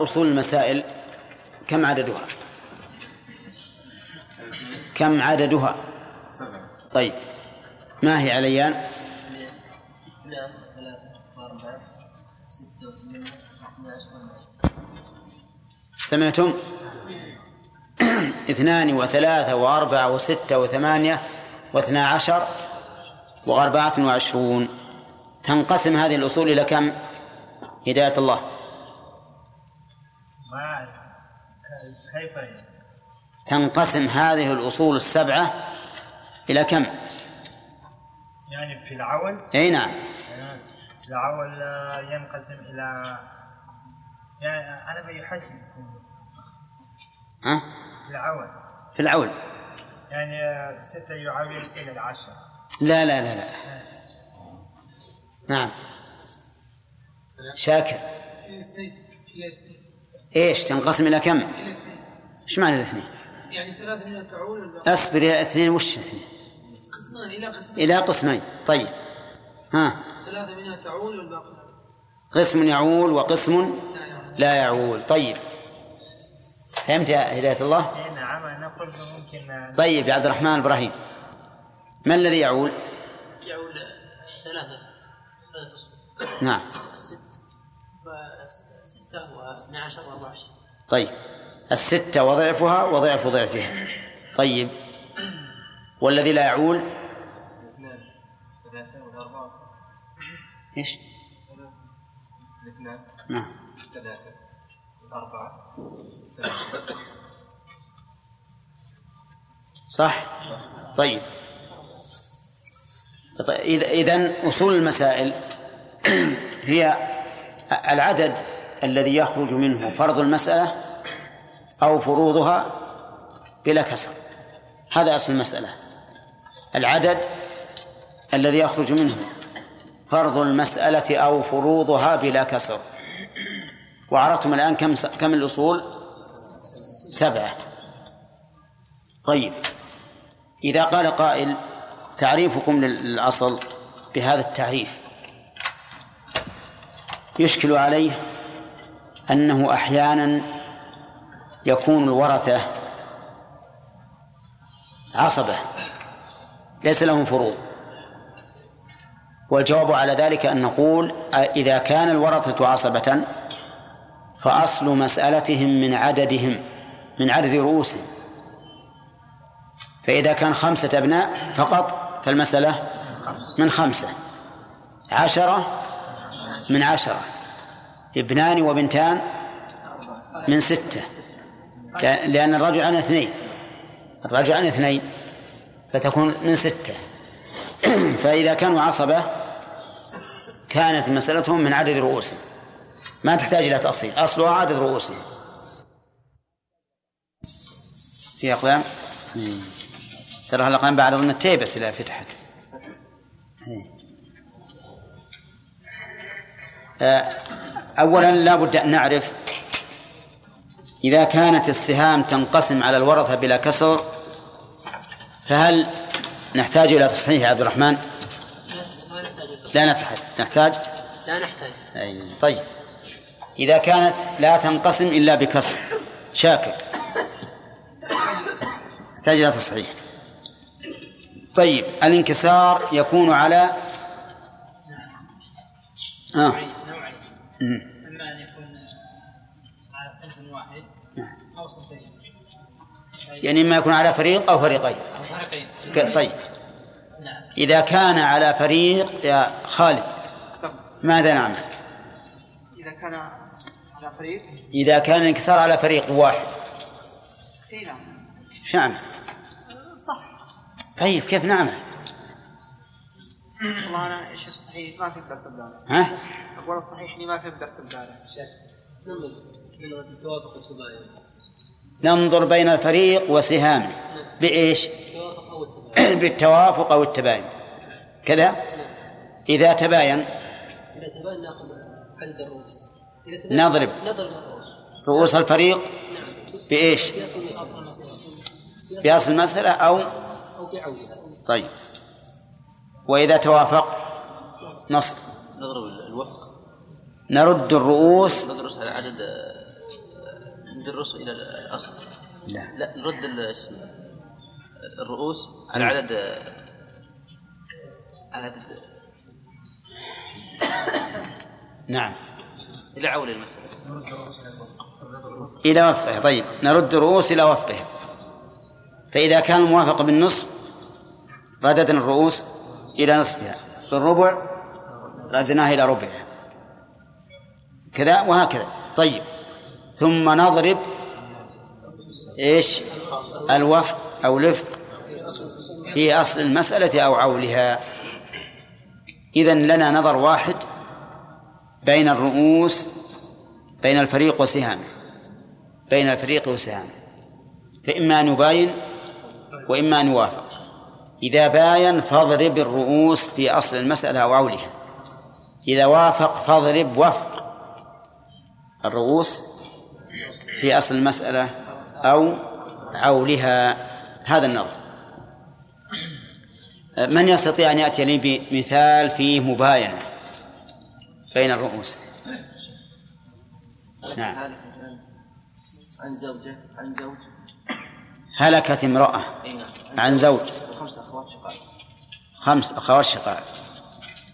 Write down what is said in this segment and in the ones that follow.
أصول المسائل كم عددها؟ كم عددها؟ سبعة طيب ما هي عليان اثنان ستة سمعتم؟ اثنان وثلاثة وأربعة وستة وثمانية واثنا عشر وأربعة وعشرون. تنقسم هذه الأصول إلى كم؟ هداية الله. تنقسم هذه الأصول السبعة إلى كم؟ يعني في العول؟ أي نعم. العول آه، ينقسم إلى يعني على ما يحسب ها؟ العول. في العول. يعني آه، ستة يعول إلى العشرة لا لا لا لا. نعم. شاكر. إيش؟ تنقسم إلى كم؟ إيش معنى الاثنين؟ يعني ثلاثة تعول أصبر يا اثنين وش اثنين؟ قسمان إلى قسمان إلى قسمين. طيب. ها؟ ثلاثة منها تعول والباقي قسم؟ يعول وقسم لا يعول. طيب. فهمت يا هداية الله؟ إيه نعم قلت ممكن طيب يا عبد الرحمن إبراهيم. ما الذي يعول؟ يعول ثلاثة. ثلاثة أصول نعم. ست ستة واثنى عشر وأربعة وعشرين طيب. الستة وضعفها وضعف ضعفها. طيب. والذي لا يعول؟ إيش؟ الاثنان نعم. ثلاثة الأربعة صح؟ طيب. إذا إذن أصول المسائل هي العدد الذي يخرج منه فرض المسألة أو فروضها بلا كسر. هذا أصل المسألة. العدد الذي يخرج منه فرض المسألة أو فروضها بلا كسر. وعرفتم الآن كم كم الأصول؟ سبعة. طيب. إذا قال قائل تعريفكم للأصل بهذا التعريف. يشكل عليه أنه أحيانا يكون الورثة عصبة ليس لهم فروض. والجواب على ذلك أن نقول إذا كان الورثة عصبة فأصل مسألتهم من عددهم من عدد رؤوسهم. فإذا كان خمسة أبناء فقط فالمسألة من خمسة. عشرة من عشرة. ابنان وبنتان من ستة. لأن الرجل عن اثنين. الرجل عن اثنين فتكون من ستة. فإذا كانوا عصبة كانت مسألتهم من عدد رؤوسهم. ما تحتاج إلى تأصيل أصلها عدد رؤوسهم. في أقلام ترى الأقلام بعد أظن التيبس إلى فتحت. آه، أولا لا بد أن نعرف إذا كانت السهام تنقسم على الورثة بلا كسر فهل نحتاج إلى تصحيح يا عبد الرحمن؟ ما نحتاج لا نحتاج؟ نحتاج لا نحتاج. أي طيب. إذا كانت لا تنقسم إلا بكسر شاكر. تحتاج إلى تصحيح. طيب الانكسار يكون على آه. نوعين. يعني إما يكون على فريق أو فريقين. فريقين. طيب. نعم. إذا كان على فريق يا خالد ماذا نعمل؟ إذا كان على فريق؟ إذا كان الانكسار على فريق واحد. إي نعم. إيش نعمل؟ صح. طيب كيف نعمل؟ والله أنا إيش الصحيح ما في الدرس البارح ها؟ أقول الصحيح إني ما في الدرس البارح ننظر ننظر التوافق والتباين ننظر بين الفريق وسهامه. بإيش؟ التوافق أو التباين بالتوافق أو التباين. كذا؟ إذا تباين. إذا تباين ناخذ عدد الرؤوس. نضرب. نضرب الرؤوس. رؤوس الفريق نعم بإيش؟ بأصل المسألة أو طيب. وإذا توافق؟ نص. نضرب الوفق. نرد الرؤوس. ندرس على عدد ندرس إلى الأصل. لا. لا نرد الرؤوس على عدد على عدد. نعم. إلى عول المسألة. إلى وفقه. طيب نرد الرؤوس إلى وفقها فإذا كان الموافق بالنصف رددنا الرؤوس إلى نصفها. بالربع رددناها إلى ربعها. كذا وهكذا. طيب. ثم نضرب إيش؟ الوفق أو الوفق في أصل المسألة أو عولها. إذا لنا نظر واحد بين الرؤوس بين الفريق وسهامه. بين الفريق وسهامه. فإما أن يباين وإما أن يوافق إذا باين فاضرب الرؤوس في أصل المسألة أو عولها. إذا وافق فاضرب وفق الرؤوس في أصل المسألة أو عولها هذا النظر. من يستطيع أن يأتي لي بمثال فيه مباينة بين الرؤوس؟ نعم. عن زوجة عن زوج. هلكت امرأة. اي نعم. عن زوج. وخمس أخوات شقائق خمس أخوات شقائق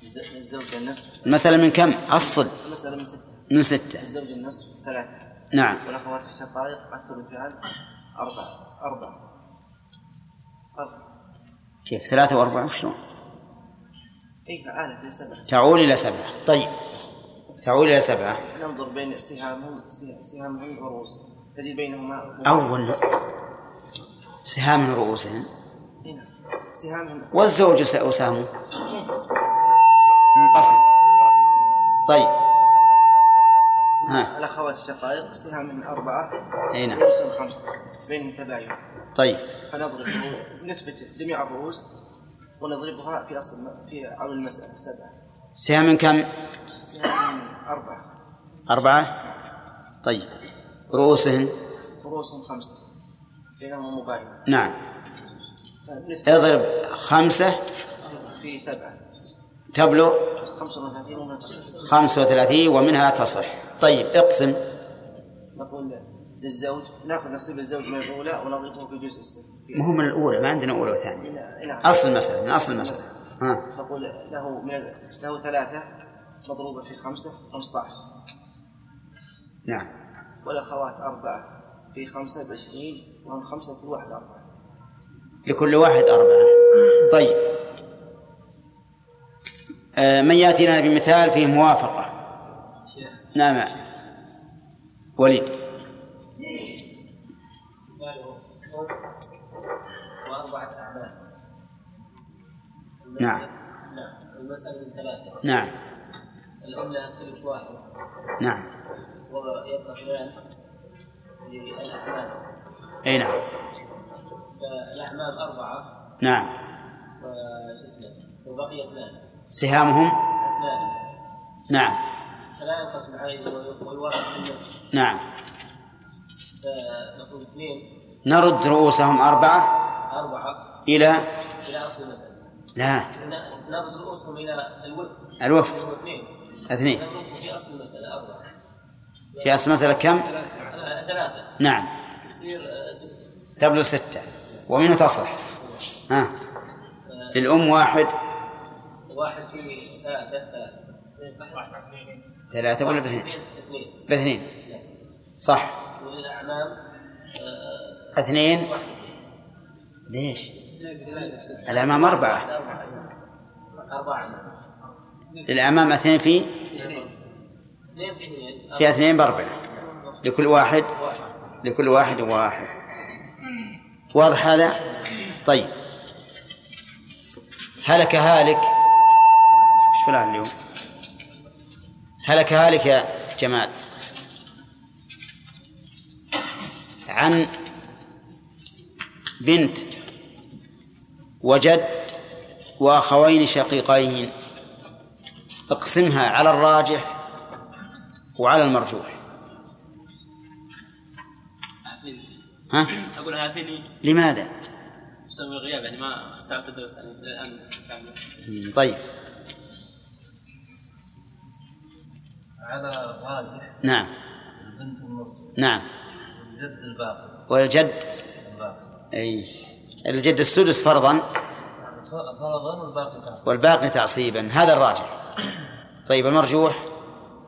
الز- الزوجة النصف. المسألة من كم؟ أصل. المسألة من ستة. من ستة. الزوج النصف ثلاثة. نعم. والأخوات الشقائق الثلثان أربعة. أربعة. أربعة. كيف؟ ثلاثة وأربعة؟ وشلون؟ إيه آلة في سبعة. تعول إلى سبعة. طيب. تعول إلى سبعة. ننظر بين سهامهم سه- سهامهم ورؤوسهم. الذي بينهما؟ أول سهام من رؤوسهم. إيه نعم. سهامهم. والزوج وسهمه. أصل طيب. ها. الأخوات الشقائق سهامهم أربعة أي نعم. رؤوسهم خمسة. بينهم تباين طيب. فنضرب نثبت جميع الرؤوس ونضربها في أصل في عول المسألة سبعة سهام من كم؟ سهامهم أربعة. أربعة؟ طيب. رؤوسهن؟ رؤوسهم خمسة. بينهم مباين. نعم. اضرب خمسة. في سبعة. تبلغ 35 وما تصح خمسة وثلاثين ومنها تصح. طيب اقسم. نقول للزوج ناخذ نصيب الزوج من الأولى ونضربه في جزء السن مو من الأولى؟ ما عندنا أولى وثانية. نعم أصل المسألة من أصل المسألة. ها. نقول له من له ثلاثة مضروبة في خمسة 15 نعم. والأخوات أربعة في خمسة بعشرين وهم خمسة كل واحد أربعة. لكل واحد أربعة. طيب. من يأتي لنا بمثال فيه موافقة. نعم. وليد. نعم. نعم. المسألة من ثلاثة نعم. الأم لها ثلث واحد نعم ويبقى اثنان للأعمال أي نعم. فالأعمال أربعة. نعم. وشو اسمه؟ وبقي اثنان. سهامهم نعم. فلا نعم. اثنين نرد رؤوسهم أربعة أربعة إلى؟ إلى أصل المسألة لا. نرد رؤوسهم إلى الوفق هو اثنين. اثنين في أصل المسألة أربعة في أصل مسألة كم؟ ثلاثة نعم. يصير آه، ستة تبلغ ستة. ومنه تصح ها. للأم واحد. واحد في ثلاثة ثلاثة ثلاثة ولا باثنين؟ اثنين اثنين. باثنين. صح. وللأعمام آه، اثنين. ليش؟ الأمام أربعة. أربعة. للأمام اثنين في؟ في اثنين. بأربعة لكل واحد واحد؟ لكل واحد واحد. واضح هذا؟ طيب. هلك هالك إيش فلان اليوم؟ هلك هالك يا جمال. عن بنت وجد وأخوين شقيقين. اقسمها على الراجح وعلى المرجوح. ها؟ أقول عارفيني لماذا؟ بسبب الغياب يعني ما استوعبت الدرس الآن. كامل طيب. على الراجح نعم. البنت النصف. نعم. الجد الباقي. والجد؟ الباقي. أي. الجد السدس فرضا؟ فرضا والباقي تعصيب والباقي تعصيبا. هذا الراجح. طيب المرجوح؟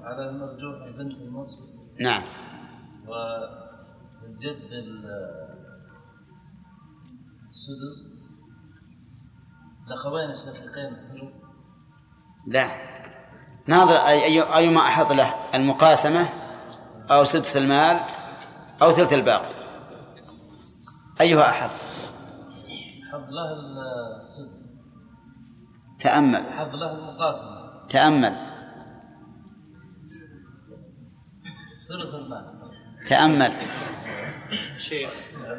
على المرجوح بنت النصف. نعم. والجد ال- السدس. الأخوين الشقيقين الثلث. لا. ناظر أي أي أيما أحط له المقاسمة أو سدس المال أو ثلث الباقي. أيها أحط حظ له السدس. تأمل. حظ له المقاسمة. تأمل. ثلث المال. تأمل.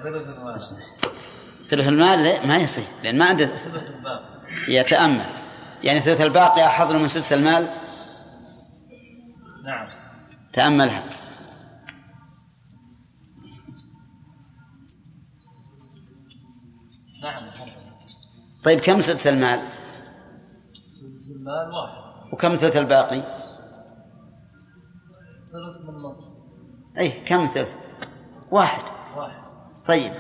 ثلث المال. ثلث المال ما يصير لأن ما عنده ثلث الباقي. يتأمل. يعني ثلث الباقي له من سدس المال؟ نعم. تأملها نعم حظ طيب كم سدس المال؟ سدس المال واحد. وكم ثلث الباقي؟ ثلث من نص. أي كم ثلث؟ واحد. واحد. طيب.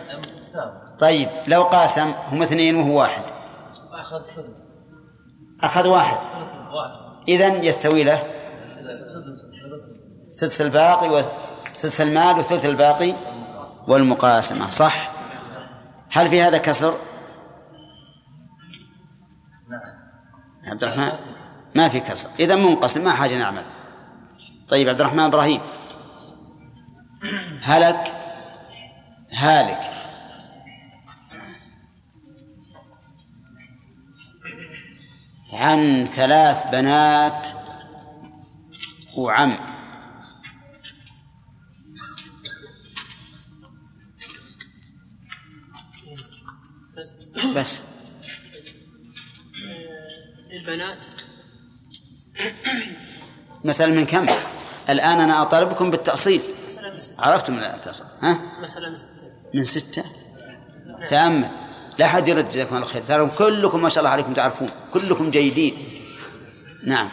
طيب لو قاسم هم اثنين وهو واحد. أخذ ثلث. أخذ واحد. ثلث واحد. إذن يستوي له سدس الباقي وسدس المال وثلث الباقي والمقاسمة صح؟ هل في هذا كسر؟ نعم. عبد الرحمن ما في كسر. إذا منقسم ما حاجة نعمل. طيب عبد الرحمن إبراهيم. هلك؟ هالك. عن ثلاث بنات وعم. بس. بس. للبنات مسألة من كم؟ الآن أنا أطالبكم بالتأصيل. مسألة من ستة. عرفتم التأصيل ها؟ من ستة. من ستة؟ تأمل. لا أحد يرد جزاكم الله خير. ترى كلكم ما شاء الله عليكم تعرفون. كلكم جيدين. نعم.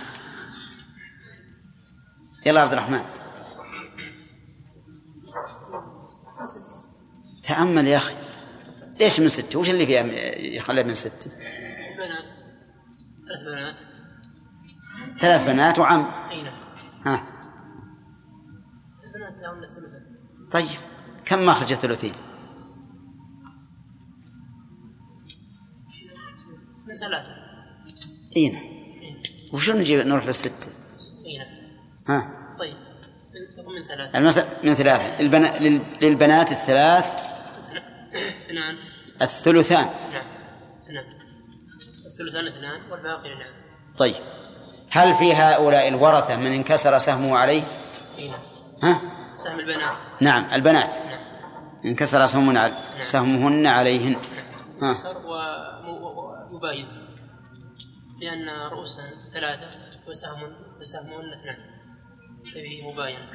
يلا عبد الرحمن. تأمل يا أخي. ليش من ستة؟ وش اللي فيها يخليها من ستة؟ بنات. ثلاث بنات. ثلاث بنات وعم. أي نعم. ها. البنات لهن الثلثان طيب. كم مخرج الثلثين من ثلاثة. إي نعم. وشو نجيب نروح للستة؟ نعم ها؟ طيب من- ثلاثة. المسألة من ثلاثة. البنا... لل- للبنات الثلاث. اثنان. الثلثان. نعم اثنان. الثلثان اثنان والباقي للعم طيب. هل في هؤلاء الورثة من انكسر سهمه عليه؟ أي نعم. ها؟ سهم البنات. نعم البنات. انكسر سهمهن على سهمهن عليهن. ها؟ يسر ويباين لأن رؤوسهن ثلاثة وسهم وسهمهن اثنان. ففيه مباين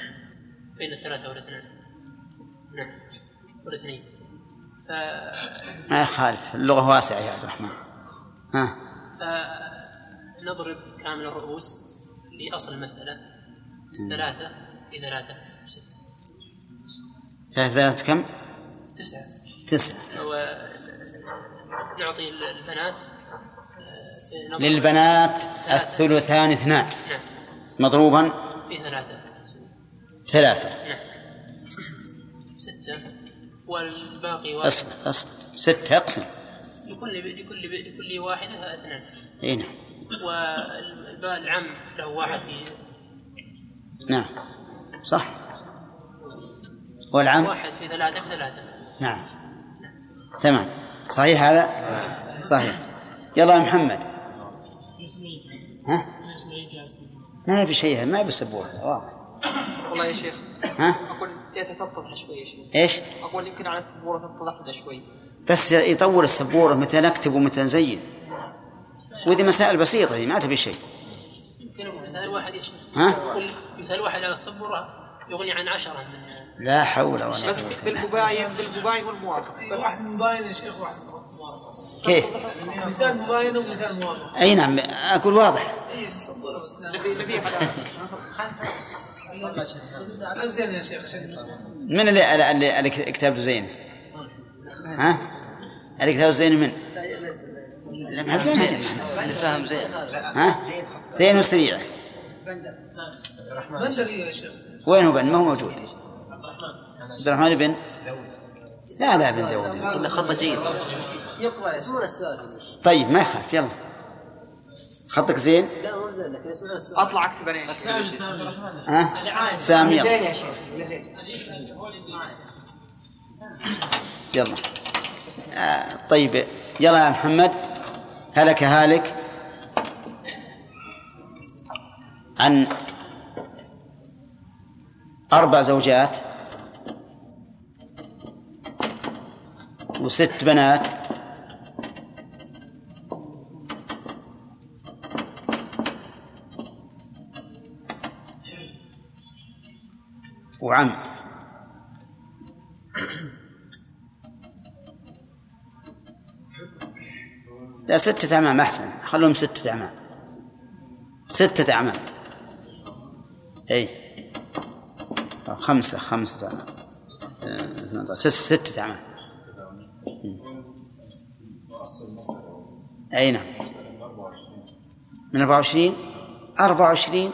بين الثلاثة والاثنان نعم. والاثنين ف... ما يخالف. اللغة واسعة يا عبد الرحمن. ها؟ فنضرب كامل الرؤوس لأصل المسألة. ثلاثة في ثلاثة ستة. ثلاثة كم؟ تسعة. تسعة. ونعطي البنات آه، للبنات ثلاثة. الثلثان اثنان. نعم. مضروبا؟ في ثلاثة. ثلاثة. نعم. ستة. والباقي واحد. اصبر اصبر. ستة اقسم. لكل لكل لكل واحدة اثنان. إي نعم. والعم له واحد في نعم. صح. والعم واحد في ثلاثة في ثلاثة. نعم. تمام. صحيح هذا؟ صحيح. يلا يا محمد. ها؟ ما في شيء ما يبي سبوره واضح. والله يا شيخ ها؟ أقول تتضح شوي يا شيخ. إيش؟ أقول يمكن على السبورة تتضح شوي. بس يطول السبورة متى نكتب ومتى نزين. وذي مسائل بسيطة دي ما تبي شيء. يمكن مثال واحد يا شيخ. ها؟ مثال واحد على السبورة يغني عن عشرة من لا حول ولا بس قوة إلا بالله. بالمباين بالمباين والموافق بس واحد مباين يا شيخ واحد موافق. كيف؟ مثال مباين ومثال موافق أي نعم أقول واضح. زين يا شيخ من اللي اللي, اللي, كتاب زين؟ ها؟ اللي كتاب زين من؟ لا ما زين. اللي فاهم زين. ها؟ زين وسريع بندر يا شيخ. وين هو بن؟ ما هو موجود. عبد الرحمن بن؟ لا لا بن داود إلا خطة جيد يقرأ يسمعون السؤال. طيب ما يخالف يلا. خطك زين؟ لا مو زين لكن يسمعون السؤال. أطلع أكتب أنا ها؟ سامي يلا. يا شيخ يلا. آه طيب يلا يا محمد. هلك هالك. عن أربع زوجات. وست بنات. وعم. لا ستة أعمام أحسن. خلهم ستة أعمام ستة أعمام أي. خمسة خمسة أعمام آه، 18 ست- ستة أعمام أي نعم. من 24 24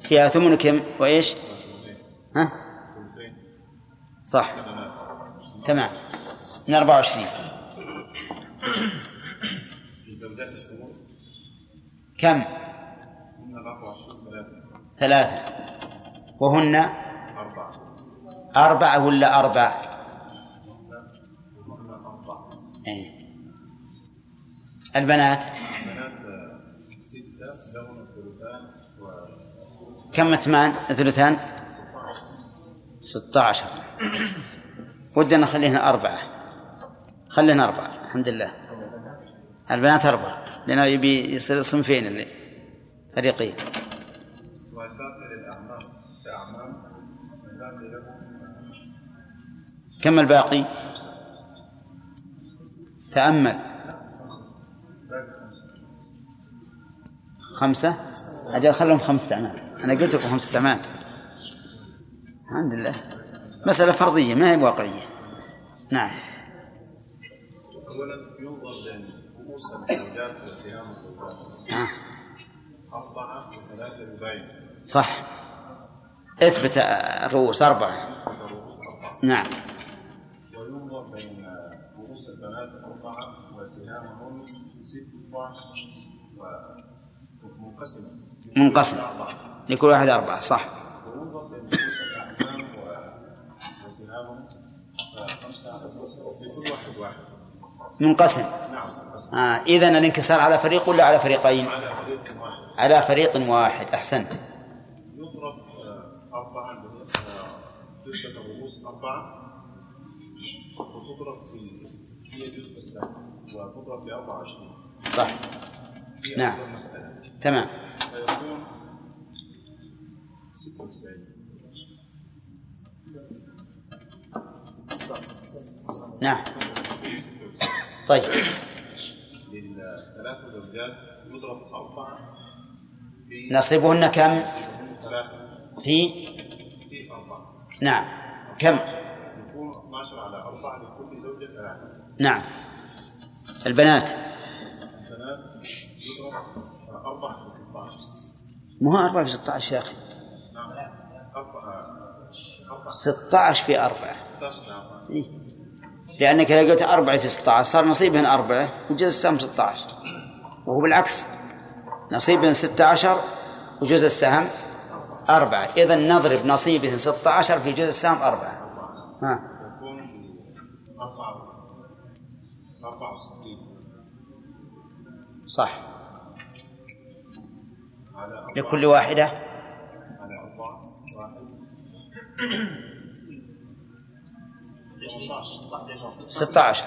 فيها ثمن كم؟ وإيش؟ ها؟ صح. تمام. من 24 كم؟ ثلاثة. وهن؟ أربعة. ولا أربع؟ أي. البنات. كم اثمان ثلثان؟ ستة عشر. ودنا نخليهن أربعة. خلينا أربعة الحمد لله. البنات أربعة لأنه يبي يصير صنفين اللي فريقين. كم الباقي؟ تأمل. خمسة؟ أجل خلهم خمسة أعمال. أنا قلت لكم خمسة أعمال. الحمد لله. مسألة فرضية ما هي واقعية نعم. أولا ينظر بين رؤوس الزوجات وسهام الزوجات. أربعة وثلاثة يباين صح. اثبت الرؤوس أربعة. نعم. وينظر بين رؤوس البنات أربعة وسهامهن ستة ومنقسمة منقسم لكل واحد أربعة صح. رؤوس منقسم. نعم منقسم. آه إذن الانكسار على فريق ولا على فريقين؟ على فريق واحد. على فريق واحد أحسنت. يضرب آه، أربعة آه، الرؤوس أربعة. وتضرب في هي جزء السهم وتضرب ب 24 صح. نعم. تمام. فيكون 96 نعم. طيب. للثلاث زوجات يضرب أربعة نصيبهن كم؟ ثلاثة في؟ في أربعة نعم. كم؟ يكون 12 على أربعة لكل زوجة ثلاثة. نعم. البنات. 4 في 16 ما هو 4 في 16 يا أخي؟ نعم 4 16 في 4 16 في 4 إيه. لأنك لو قلت 4 في 16 صار نصيبهن أربعة وجزء السهم 16 وهو بالعكس نصيبهن 16 وجزء السهم أربعة. إذا نضرب نصيبهن 16 في جزء السهم أربعة. ها. صح. لكل واحدة. على أربعة واحد 18 16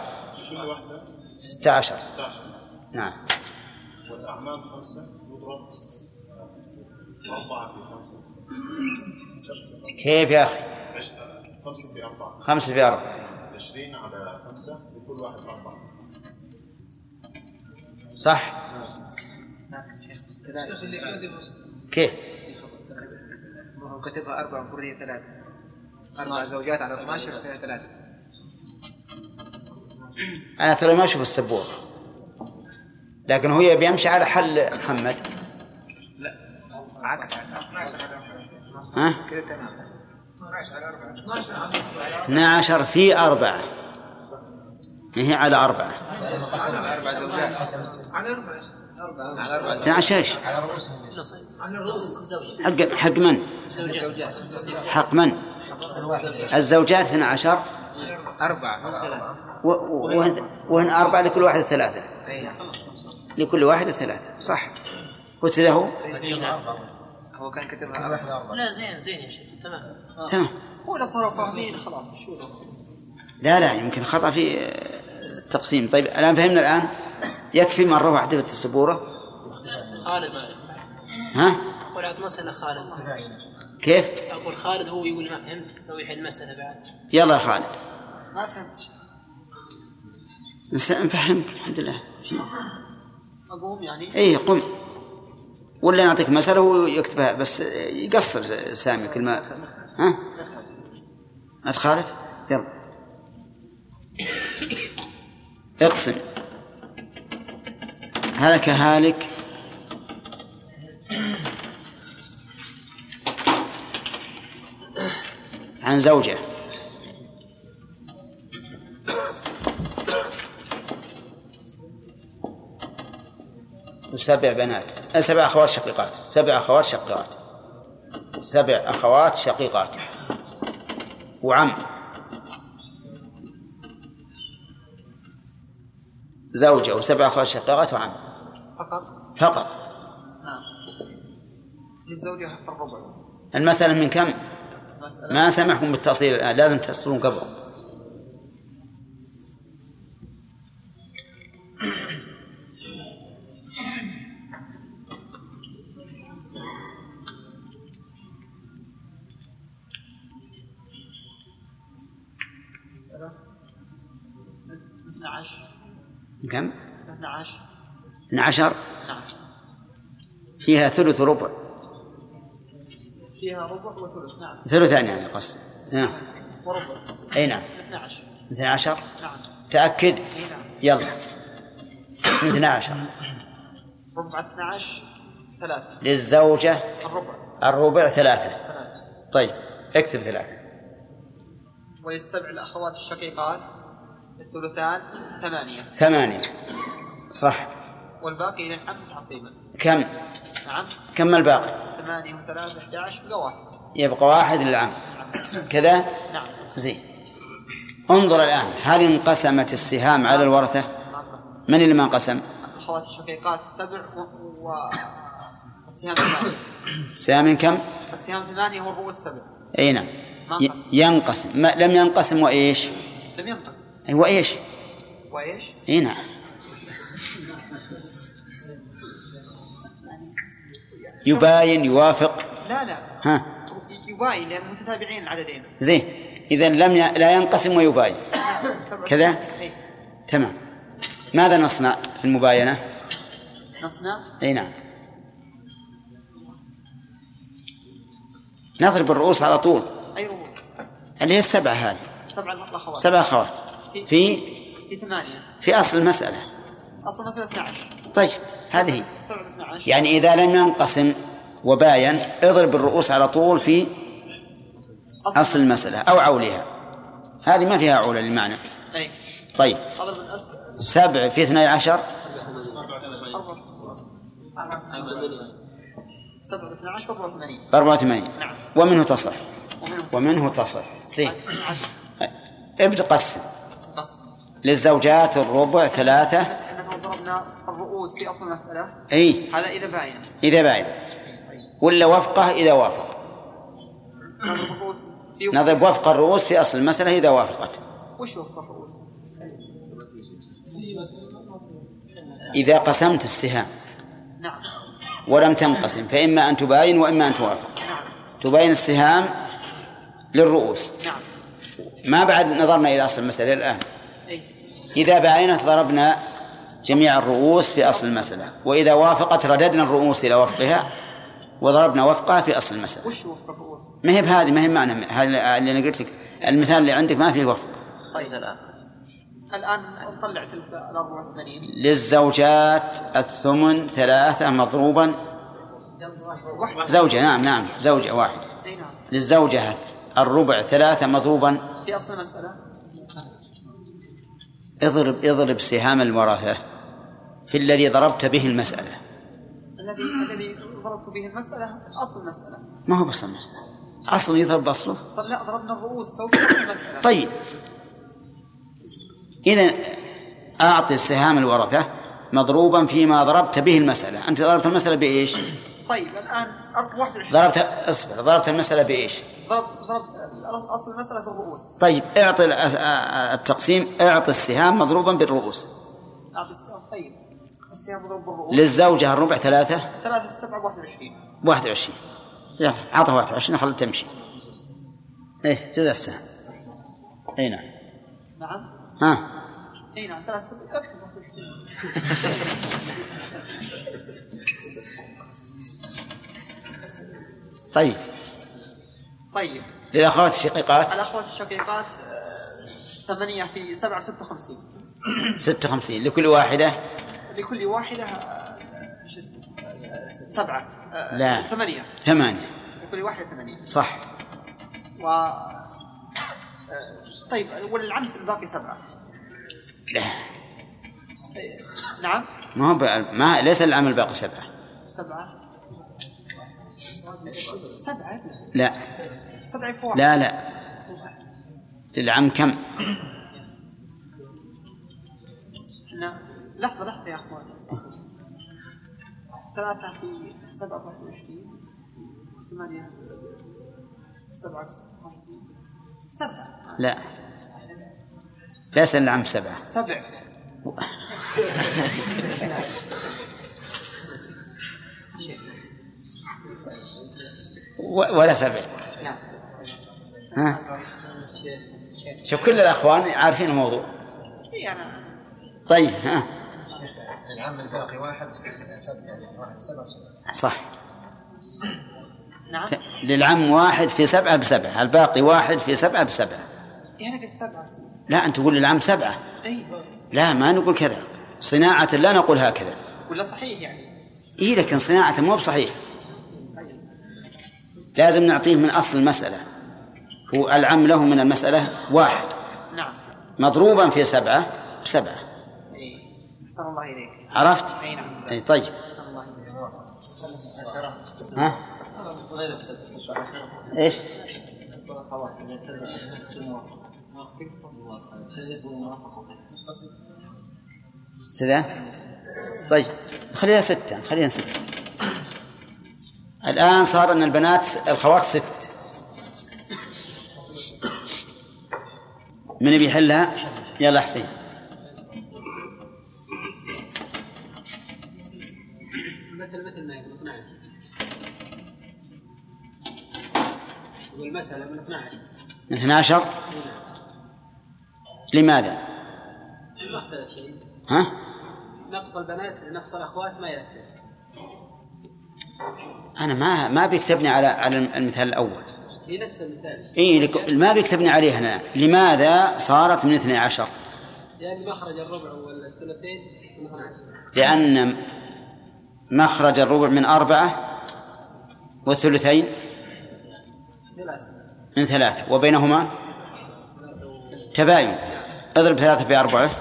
كل واحدة 16 16 نعم. كيف يا أخي؟ خمسة في أربعة خمسة في أربعة عشرين على خمسة لكل واحد أربعة. صح؟ شيخ اللي كيف؟ وهو كتبها أربع المفروض هي ثلاثة. أربع زوجات على 12 فيها ثلاثة. أنا ترى ما أشوف السبورة. لكن هو يبي يمشي على حل محمد. عكس. ها؟ كذا تمام. 12 في أربعة. هي على أربعة. أربع زوجات. على أربع 12 إيش؟ حق حق من؟ حق من؟ الزوجات 12 أربعة. وهن أربعة لكل واحدة ثلاثة. أي. لكل واحدة ثلاثة. صح. قلت له؟ هو كان كتبها أربعة. لا زين زين يا شيخ. تمام. تمام. هو اذا صاروا فاهمين خلاص شو؟ لا لا يمكن خطأ في التقسيم طيب الآن فهمنا الآن؟ يكفي مرة واحدة في السبورة؟ خالد ما ها؟ ولعت مسألة خالد. كيف؟ أقول خالد هو يقول ما فهمت لو يحل مسألة بعد. يلا يا خالد. ما فهمت. نس- نفهمك الحمد لله. أقوم يعني؟ اي قم. ولا نعطيك مسألة وهو يكتبها بس يقصر سامي كل ما. ها؟ ما تخالف؟ يلا. اقسم. هلك هالك. عن زوجة. وسبع بنات. سبع أخوات شقيقات. سبع أخوات شقيقات. سبع أخوات شقيقات. وعم. زوجة وسبع أخوات شقيقات وعم. فقط؟ فقط. نعم. للزوجة حق الربع. المسألة من كم؟ ما سمحكم بالتأصيل الآن لازم تأصلون قبل. 12 نعم فيها ثلث ربع. فيها ربع وثلث نعم. ثلثان يعني قصدي نعم وربع. أي نعم. 12 12 نعم. تأكد. أي نعم. يلا. 12 ربع 12 ثلاثة. للزوجة الربع. الربع ثلاثة. ثلاثة. طيب اكتب ثلاثة. وللسبع الأخوات الشقيقات. الثلثان ثمانية. ثمانية. صح. والباقي للعم تعصيبا كم؟ نعم. كم الباقي؟ ثمانية وثلاثة 11 بقى واحد. يبقى واحد للعم كذا؟ نعم. زين. انظر الآن هل انقسمت السهام على الورثة؟ من اللي ما انقسم؟ الأخوات الشقيقات سبع و... السهام ثمانية. سهام كم؟ السهام ثمانية والرؤوس سبع أي نعم. ينقسم. ما لم ينقسم وإيش؟ لم ينقسم. وإيش؟ وإيش؟ أي نعم. يباين يوافق. لا لا. ها. يباين لأن متتابعين العددين. زين. اذا لم ي... لا ينقسم ويباين. سبع كذا؟ إيه. تمام. ماذا نصنع في المباينة؟ نصنع؟ إي نعم. نضرب الرؤوس على طول. أي رؤوس؟ اللي هي السبعة هذه. سبع الأخوات سبع أخوات. في في؟ ثمانية في أصل المسألة. أصل مثلا 12 طيب هذه هي. سبع 12 يعني إذا لم ينقسم وباين اضرب الرؤوس على طول في أصل. المسألة أو عولها. هذه ما فيها عولة للمعنى. طيب. سبع في اثني عشر. أربعة سبع 12 وأربعة ثمانين بأربعة وثمانين. نعم. ومنه تصح. ومنه تصح. زين. عشر ابدا قسم. للزوجات الربع ثلاثة. ضربنا الرؤوس في أصل المسألة؟ أي. هذا إذا باين إذا باين ولا وفقه إذا وافق. نضرب وفق الرؤوس في أصل المسألة إذا وافقت. وش وفق الرؤوس؟ إذا قسمت السهام. نعم. ولم تنقسم فإما أن تباين وإما أن توافق. نعم. تباين السهام للرؤوس. نعم. ما بعد نظرنا إلى أصل المسألة الآن. أي. إذا باينت ضربنا جميع الرؤوس في أصل المسألة. وإذا وافقت رددنا الرؤوس إلى وفقها وضربنا وفقها في أصل المسألة. وش وفق الرؤوس؟ ما هي بهذه ما هي معنى هذا اللي أنا قلت لك. المثال اللي عندك ما فيه وفق. طيب الآن نطلع في ال 84 للزوجات الثمن ثلاثة مضروبا. زوجة نعم نعم زوجة واحدة. أي نعم. للزوجة الربع ثلاثة مضروبا. في أصل المسألة؟ اضرب اضرب سهام الورثة. في الذي ضربت به المسألة. الذي الذي ضربت به المسألة أصل المسألة. ما هو بس المسألة؟ أصل يضرب بأصله طيب لا ضربنا الرؤوس تو المسألة. طيب. إذا أعطي سهام الورثة مضروبا فيما ضربت به المسألة. أنت ضربت المسألة بإيش؟ طيب الآن أرق- 21 ضربت اصبر ضربت المسألة بإيش؟ ضربت ضربت أصل المسألة في الرؤوس طيب اعطي التقسيم. اعطي السهام مضروبا بالرؤوس. أعطي الس- طيب. بالرؤوس للزوجة الربع ثلاثة؟ ثلاثة سبعة 21 21 يلا عطها 21 خلها تمشي. إيه جزء السهم إي نعم. نعم. ها؟ إي نعم ثلاثة سبعة أكتب 21 طيب. طيب. للأخوات الشقيقات؟ الأخوات الشقيقات آه، ثمانية في سبعة ستة وخمسين. 56 لكل واحدة؟ لكل واحدة آه، شو اسمه آه، سبعة آه، لا. ثمانية. ثمانية. لكل واحدة ثمانية. صح. و طيب وللعمس الباقي سبعة. لا. نعم؟ ما هو بقى- ما ليس العمل باقي سبعة. سبعة. سبعة؟ لا. سبعة واحد. لا لا. للعم كم؟ إحنا لحظة لحظة يا أخوان. ثلاثة في سبعة واحد وعشرين. ثمانية سبعة ستة وخمسين سبعة. لا. ليس للعم سبعة. سبع ولا سبع ها؟ شوف كل الأخوان عارفين الموضوع. طيب ها؟ العام الباقي واحد يعني واحد سبع سبع صح. نعم. للعم واحد في سبعة بسبعة الباقي واحد في سبعة بسبعة. إيه أنا قلت سبعة. لا أنت تقول للعم سبعة. اي لا ما نقول كذا. صناعة لا نقول هكذا. ولا صحيح يعني؟ إيه لكن صناعة مو بصحيح. لازم نعطيه من أصل المسألة. هو العم له من المسألة واحد. نعم. مضروبا في سبعة بسبعة. اي الله إليك عرفت؟ أي نعم أي طيب الله ها؟ إيش؟ كذا؟ طيب خليها ستة خليها ستة الآن صار أن البنات الخوات ست من بيحلها؟ يلا حسين المسألة مثل ما هي من 12 والمسألة من 12 من 12 لماذا؟ ما اختلف شيء. ها؟ نقص البنات نقص الأخوات ما يأثر أنا ما ما بيكتبني على على المثال الأول. هي نفس المثال. اي لك- ما بيكتبني عليه هنا. لماذا صارت من 12 يعني مخرج الربع والثلثين من 12 لأن مخرج الربع من أربعة والثلثين من ثلاثة وبينهما تباين. اضرب ثلاثة في أربعة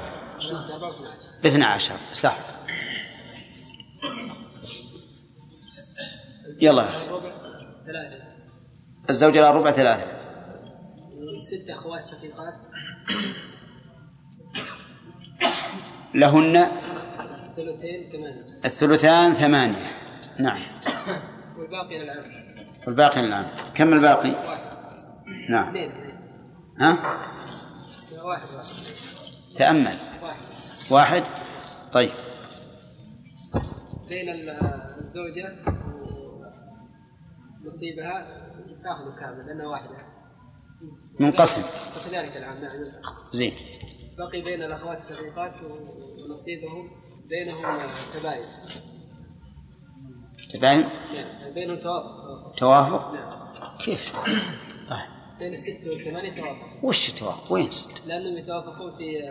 باثنى عشر. صح يلا. الربع ثلاثة الزوجة لها ربع ثلاثة. ست أخوات شقيقات. لهن ثلثين ثمانية. الثلثان ثمانية. نعم. والباقي للعم والباقي للعام كم الباقي؟ واحد. نعم. اثنين. ها؟ واحد واحد. تأمل. واحد. واحد؟ طيب. بين ال- الزوجة ونصيبها تأخذ كامل لأنها واحدة. منقسم. وكذلك العام نعم. زين. بقي بين الأخوات الشقيقات ونصيبهم بينهم تباين فاهم؟ يعني بينهم توافق توافق كيف؟ آه. بين الست والثمانية توافق وش التوافق؟ وين ست؟ لأنهم يتوافقون في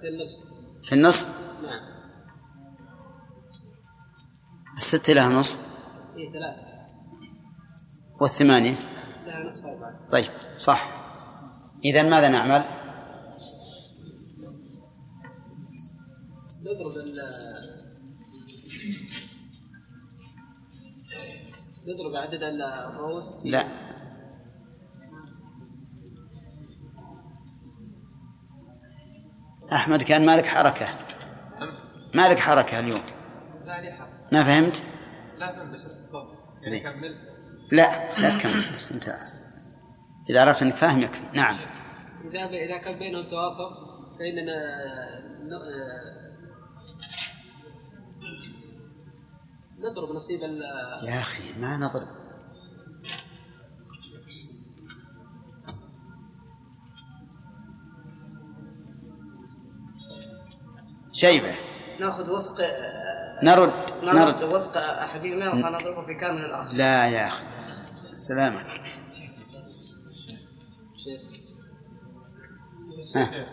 في النصف في النصف نعم الستة لها نصف هي ثلاثة والثمانية لها نصف أربعة طيب صح إذا ماذا نعمل؟ نضرب ال نضرب عدد الرؤوس لا. أحمد كان مالك حركة. مالك حركة اليوم. لا لي حق ما فهمت؟ لا فهم بس زين. يعني كمل. لا لا تكمل بس أنت إذا عرفت أنك فاهم يكفي. نعم. إذا إذا كان بينهم توافق فإننا نضرب نصيب ال يا أخي ما نضرب. شيبة. ناخذ وفق نرد نرد. نرد وفق أحدهما ونضربه في كامل الآخر لا يا أخي السلام عليك ها.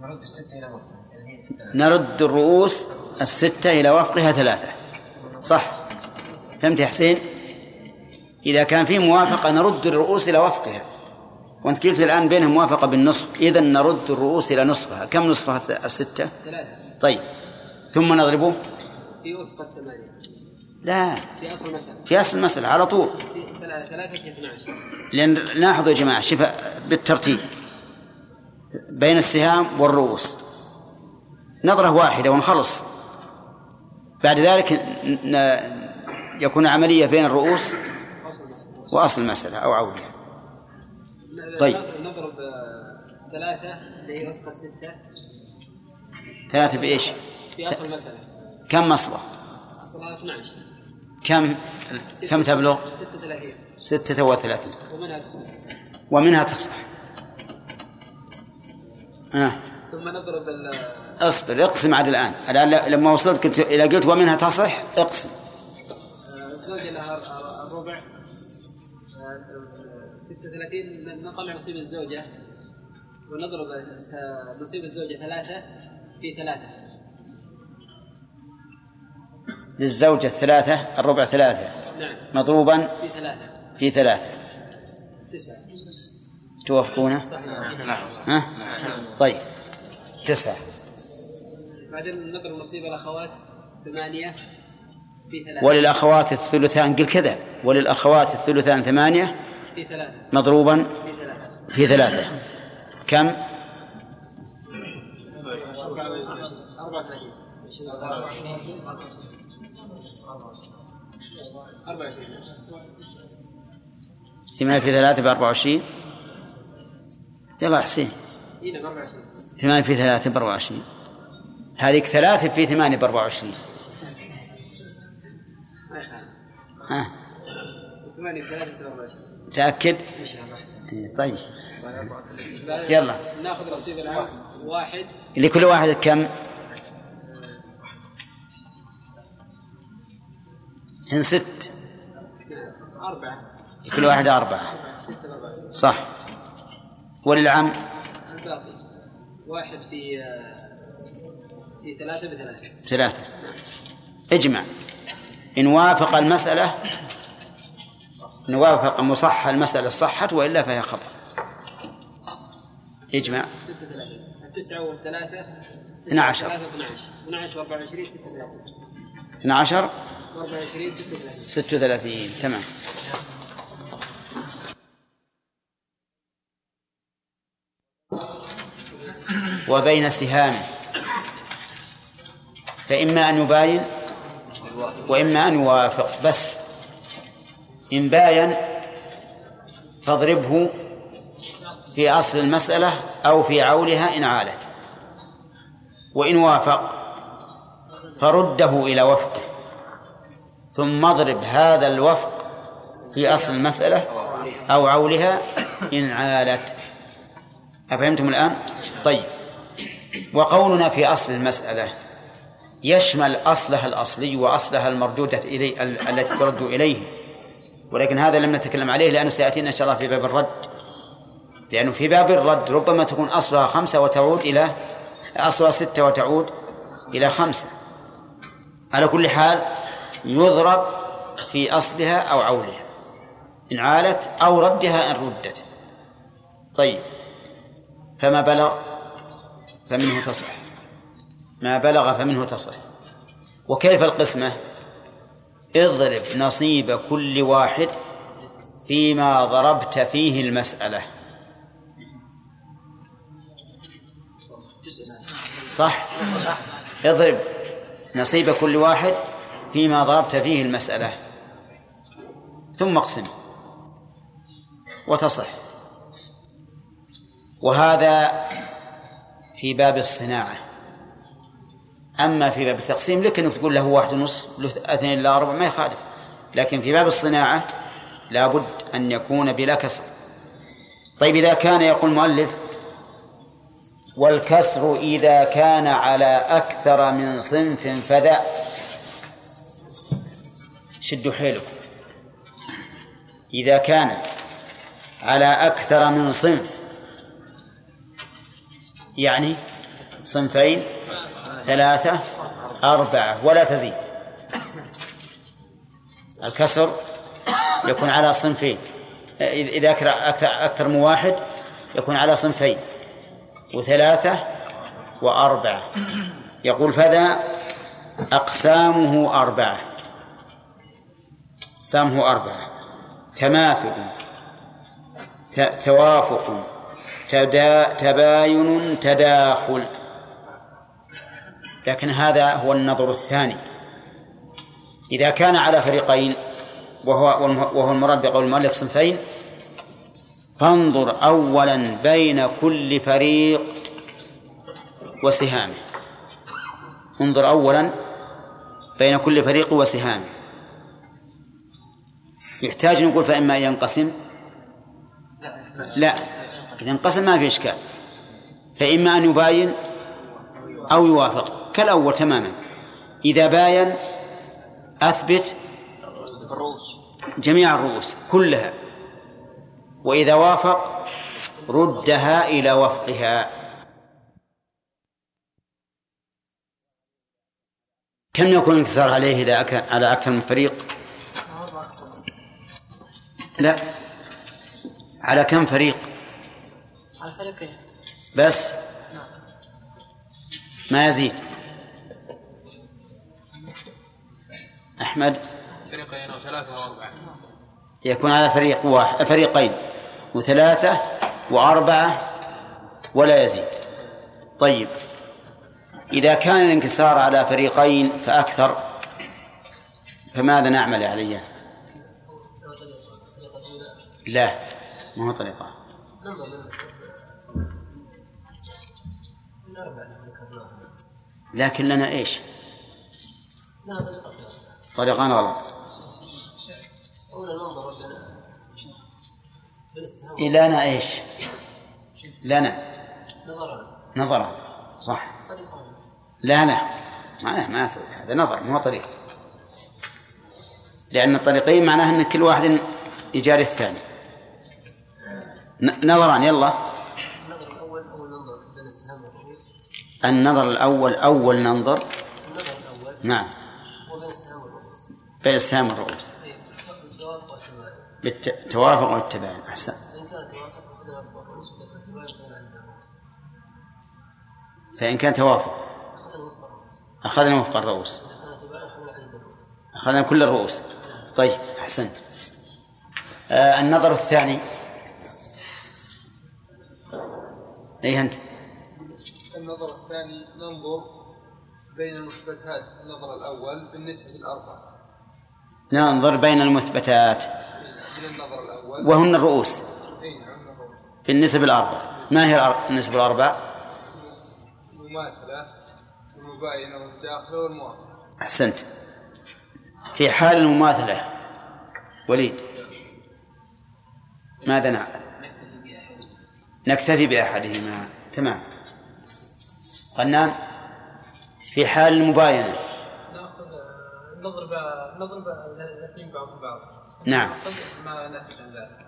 نرد الستة إلى ثلاثة. نرد الرؤوس الستة إلى وفقها ثلاثة. صح. فهمت يا حسين؟ إذا كان في موافقة نرد الرؤوس إلى وفقها. وأنت قلت الآن بينهم موافقة بالنصف إذا نرد الرؤوس إلى نصفها كم نصفها الستة؟ ثلاثة. طيب. ثم نضربه؟ في وفق الثمانية لا. في أصل المسألة في أصل المسألة على طول. ثلاثة ثلاثة في 12 لأن لاحظوا يا جماعة شوف بالترتيب. بين السهام والرؤوس. نظرة واحدة ونخلص. بعد ذلك يكون عملية بين الرؤوس وأصل المسألة أو عودها. طيب. نضرب ثلاثة اللي هي وفق الستة ثلاثة بإيش؟ في أصل المسألة. كم مصبة أصلها 12 كم؟ كم تبلغ؟ 36 ستة وثلاثين. ومنها تصل ومنها تصح. آه. ثم نضرب ال اصبر اقسم عاد الآن. ل- لما وصلت كنت إذا قلت ومنها تصح؟ اقسم. آه، الزوجة لها الر- الربع. آه، 36 نطلع نصيب الزوجة. ونضرب نصيب الزوجة ثلاثة في ثلاثة. للزوجة الثلاثة الربع ثلاثة. نعم. مضروبا؟ في ثلاثة. في ثلاثة. تسعة. توافقونه نعم ها؟ طيب. تسعة. بعدين نضرب نصيب الأخوات ثمانية في ثلاثة. وللأخوات الثلثان قل كذا. وللأخوات الثلثان ثمانية؟ في ثلاثة. مضروبا؟ في ثلاثة. في ثلاثة. كم؟ 34 24 ثمانية في ثلاثة بأربعة وعشرين؟ يلا حسين هنا 24 ثمانية في ثلاثة بأربعة وعشرين هذيك ثلاثة في ثمانية بأربعة وعشرين ها؟ 8 في 3 24 تأكد شاء الله. إيه، طيب. يلا. ناخذ نصيب العام. واحد. لكل واحد كم؟ هن ست. أربعة. لكل واحد أربعة. ستة أربعة صح. وللعم واحد في آه، في ثلاثة بثلاثة. ثلاثة. اجمع. إن وافق المسألة إن وافق مصح المسألة صحت وإلا فهي خطأ. اجمع. ستة ثلاثة. التسعة والثلاثة. 12 ثلاثة 12 12 و24 ستة ثلاثة. 12 و24 ستة ثلاثة. 36 تمام. وبين السهام فإما أن يباين وإما أن يوافق. بس إن باين فاضربه في أصل المسألة أو في عولها إن عالت. وإن وافق فرده إلى وفقه. ثم اضرب هذا الوفق في أصل المسألة أو عولها إن عالت. أفهمتم الآن؟ طيب. وقولنا في أصل المسألة يشمل أصلها الأصلي وأصلها المردودة إليه ال- التي ترد إليه. ولكن هذا لم نتكلم عليه لأنه سيأتينا إن شاء الله في باب الرد. لأنه في باب الرد ربما تكون أصلها خمسة وتعود إلى أصلها ستة وتعود إلى خمسة. على كل حال يضرب في أصلها أو عولها. إن عالت أو ردها إن ردت. طيب فما بلغ؟ فمنه تصح. ما بلغ فمنه تصح. وكيف القسمة؟ اضرب نصيب كل واحد فيما ضربت فيه المسألة. صح؟ اضرب نصيب كل واحد فيما ضربت فيه المسألة. ثم اقسم. وتصح. وهذا في باب الصناعة. أما في باب التقسيم لك أنك تقول له واحد ونصف له اثنين إلا أربع ما يخالف. لكن في باب الصناعة لابد أن يكون بلا كسر. طيب إذا كان يقول المؤلف والكسر إذا كان على أكثر من صنف فذا. شدوا حيلكم. إذا كان على أكثر من صنف يعني صنفين ثلاثة أربعة ولا تزيد. الكسر يكون على صنفين. إذا أكثر أكثر, من واحد يكون على صنفين. وثلاثة وأربعة. يقول فذا أقسامه أربعة. أقسامه أربعة. تماثل. توافق. تدا تباين تداخل. لكن هذا هو النظر الثاني. إذا كان على فريقين وهو وهو المراد بقول المؤلف صنفين فانظر أولا بين كل فريق وسهامه. انظر أولا بين كل فريق وسهامه. يحتاج نقول فإما ينقسم؟ لا. إذا انقسم ما في إشكال. فإما أن يباين أو يوافق. كالأول تماما. إذا باين أثبت جميع الرؤوس كلها. وإذا وافق ردها إلى وفقها. كم يكون الانكسار عليه إذا أكل على أكثر من فريق؟ لا. على كم فريق؟ على فريقين بس. ما يزيد. أحمد. فريقين أو أربعة. يكون على فريق واحد فريقين. وثلاثة وأربعة ولا يزيد. طيب. إذا كان الانكسار على فريقين فأكثر فماذا نعمل يا علي؟ لا ما هو طريقة. لكن لنا إيش؟ طريقان غلط. لنا إيش؟ لنا نظرا صح. لا لا ما هذا نظر مو طريق. لأن الطريقين معناه أن كل واحد يجاري الثاني. نظران يلا النظر الأول اول ننظر بين السهام والرؤوس النظر الأول أول ننظر. نعم. بين السهام والرؤوس. بالتوافق والتباين أحسن. فإن كان توافق. أخذنا وفق الرؤوس. أخذنا كل الرؤوس. طيب أحسنت. آه النظر الثاني. أي أنت؟ النظر الثاني ننظر بين المثبتات في النظر الأول بالنسبة للأربعة. ننظر بين المثبتات. من النظر الأول. وهن الرؤوس. أي نعم نظر بالنسبة الأربع ما هي النسبة الأربع المماثلة المباينة والداخلة والموافقة أحسنت. في حال المماثلة وليد. ماذا نعمل؟ نكتفي بأحدهما. تمام. غنام في حال المباينة. ناخذ نضرب نضرب الاثنين بعض بعض. نعم. ما ناتج عن ذلك.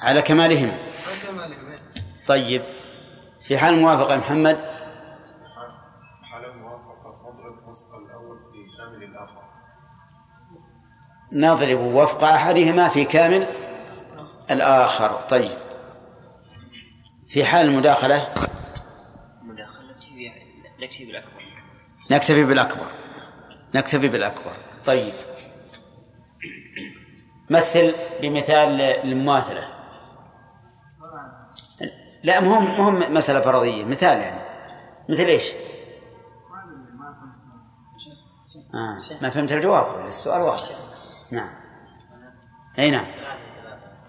على كمالهما. على كمالهم إيه. طيب. في حال الموافقة يا محمد؟ حال الموافقة نضرب وفق الأول في كامل الآخر نضرب وفق أحدهما في كامل الآخر. طيب. في حال المداخلة؟ مداخلة نكتفي بالأكبر. نكتفي بالأكبر. نكتفي بالأكبر. طيب. مثل بمثال المماثلة لا مهم مهم مسألة فرضية مثال يعني. مثل إيش؟ آه. ما فهمت الجواب السؤال واضح نعم. أي نعم.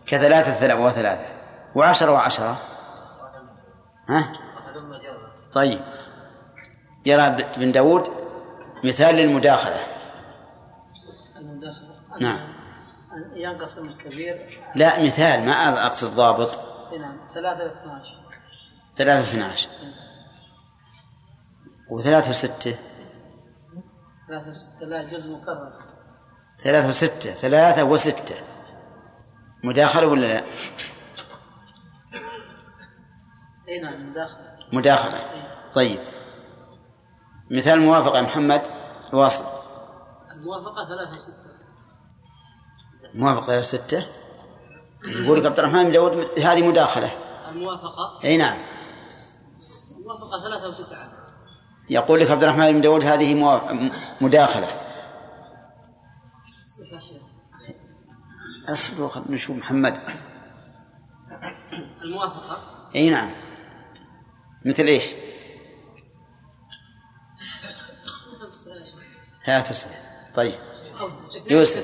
كثلاثة ثلاثة وثلاثة. وعشرة وعشرة. ها؟ طيب. يرى بن داود مثال للمداخلة. المداخلة. نعم. ينقسم الكبير. لا مثال ما أقصد ضابط. نعم ثلاثة واثناش ثلاثة واثناش وثلاثة وستة. ثلاثة وستة لا جزء مكرر. ثلاثة وستة ثلاثة وستة. مداخلة ولا لا؟ اي نعم مداخلة. مداخلة. طيب. مثال موافقة يا محمد؟ الواصل الموافقة ثلاثة وستة. موافقة ثلاثة وستة؟ يقول لك عبد الرحمن بن داود هذه مداخلة. الموافقة؟ أي نعم. الموافقة ثلاثة وتسعة. يقول لك عبد الرحمن بن داود هذه مداخلة. اصبروا خلنا نشوف محمد. الموافقة؟ أي نعم. مثل إيش؟ ثلاثة وستة طيب. يوسف.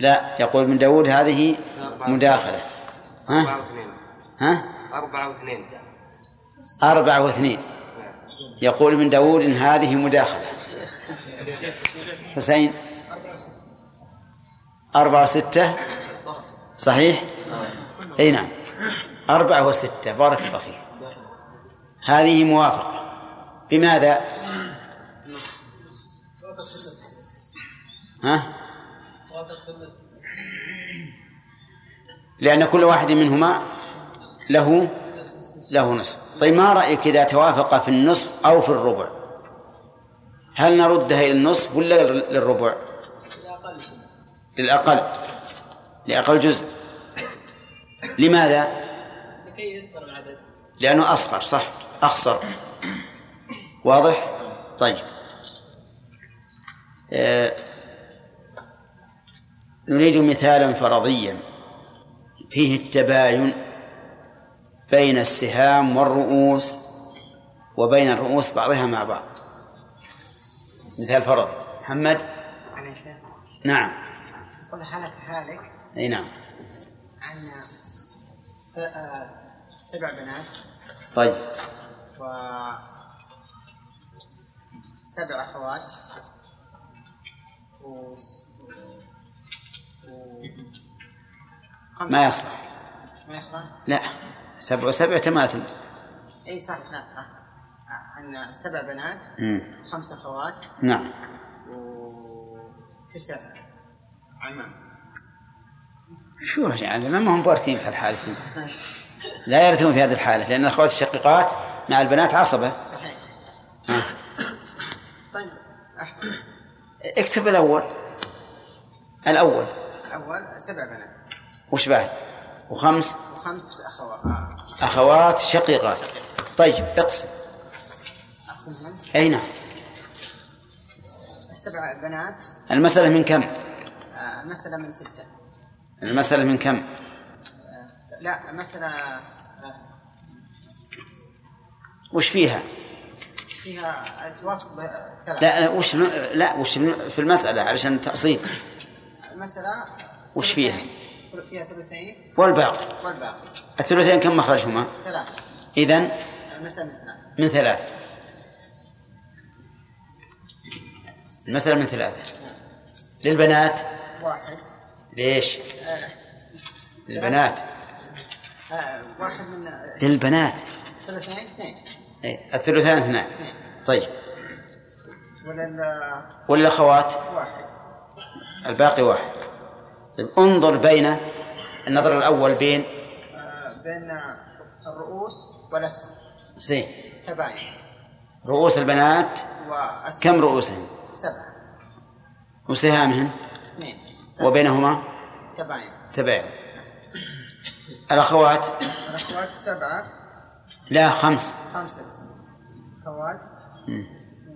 لا يقول ابن داود هذه مداخلة. ها؟ ها؟ أربعة واثنين. أربعة واثنين. يقول ابن داود إن هذه مداخلة. حسين. أربعة وستة. صحيح؟ أي نعم. أربعة وستة. بارك الله فيك. هذه موافقة. بماذا؟ ها؟ لأن كل واحد منهما له له نصف. طيب ما رأيك إذا توافق في النصف أو في الربع؟ هل نردها إلى النصف ولا للربع؟ للأقل. لأقل جزء. لماذا؟ لكي يصغر العدد لأنه أصغر صح. أخصر واضح؟ طيب. نريد مثالا فرضيا. فيه التباين بين السهام والرؤوس وبين الرؤوس بعضها مع بعض. مثال فرضي محمد؟ نعم. قل حالك حالك أي نعم. ث- آه، سبع بنات. طيب. و سبع أخوات. و... ما يصلح. ما يصلح؟ لا. سبع وسبع تماثل. إي صح لا. آه. آه، عندنا سبع بنات. خمس أخوات. نعم. وتسع. عمام شو يعني ما هم بارتين في الحالة. لا يرثون في هذه الحالة لأن الأخوات الشقيقات مع البنات عصبة. صحيح. ها. طيب أحمد. اكتب الأول. الأول. الأول سبع بنات. وش بعد؟ وخمس؟ وخمس أخوات. آه. أخوات شقيقات. طيب اقسم. اقسمهم أي نعم. السبع بنات. المسألة من كم؟ آه، مسألة من ستة. المسألة من كم؟ آه، لا مسألة آه، وش فيها؟ فيها توافق ثلاث لا وش لا وش في المسألة علشان تأصيل. المسألة وش فيها؟ فيها ثلثين. والباقي. والباقي. الثلثين كم مخرجهما؟ ثلاثة. إذن المسألة من ثلاثة. من المسألة من ثلاثة. للبنات. واحد. ليش؟ آه، للبنات. آه، واحد من للبنات. ثلثين اثنين. إيه، الثلثان اثنان اثنين. طيب. ولا الأخوات؟ واحد. الباقي واحد. طيب انظر بين النظر الأول بين بين الرؤوس والأسهم زين. تباين. رؤوس البنات كم رؤوسهن؟ سبعة وسهامهن؟ اثنين. وبينهما؟ تباين. تباين. الأخوات؟ الأخوات سبعة. لا خمس. خمسة. أخوات.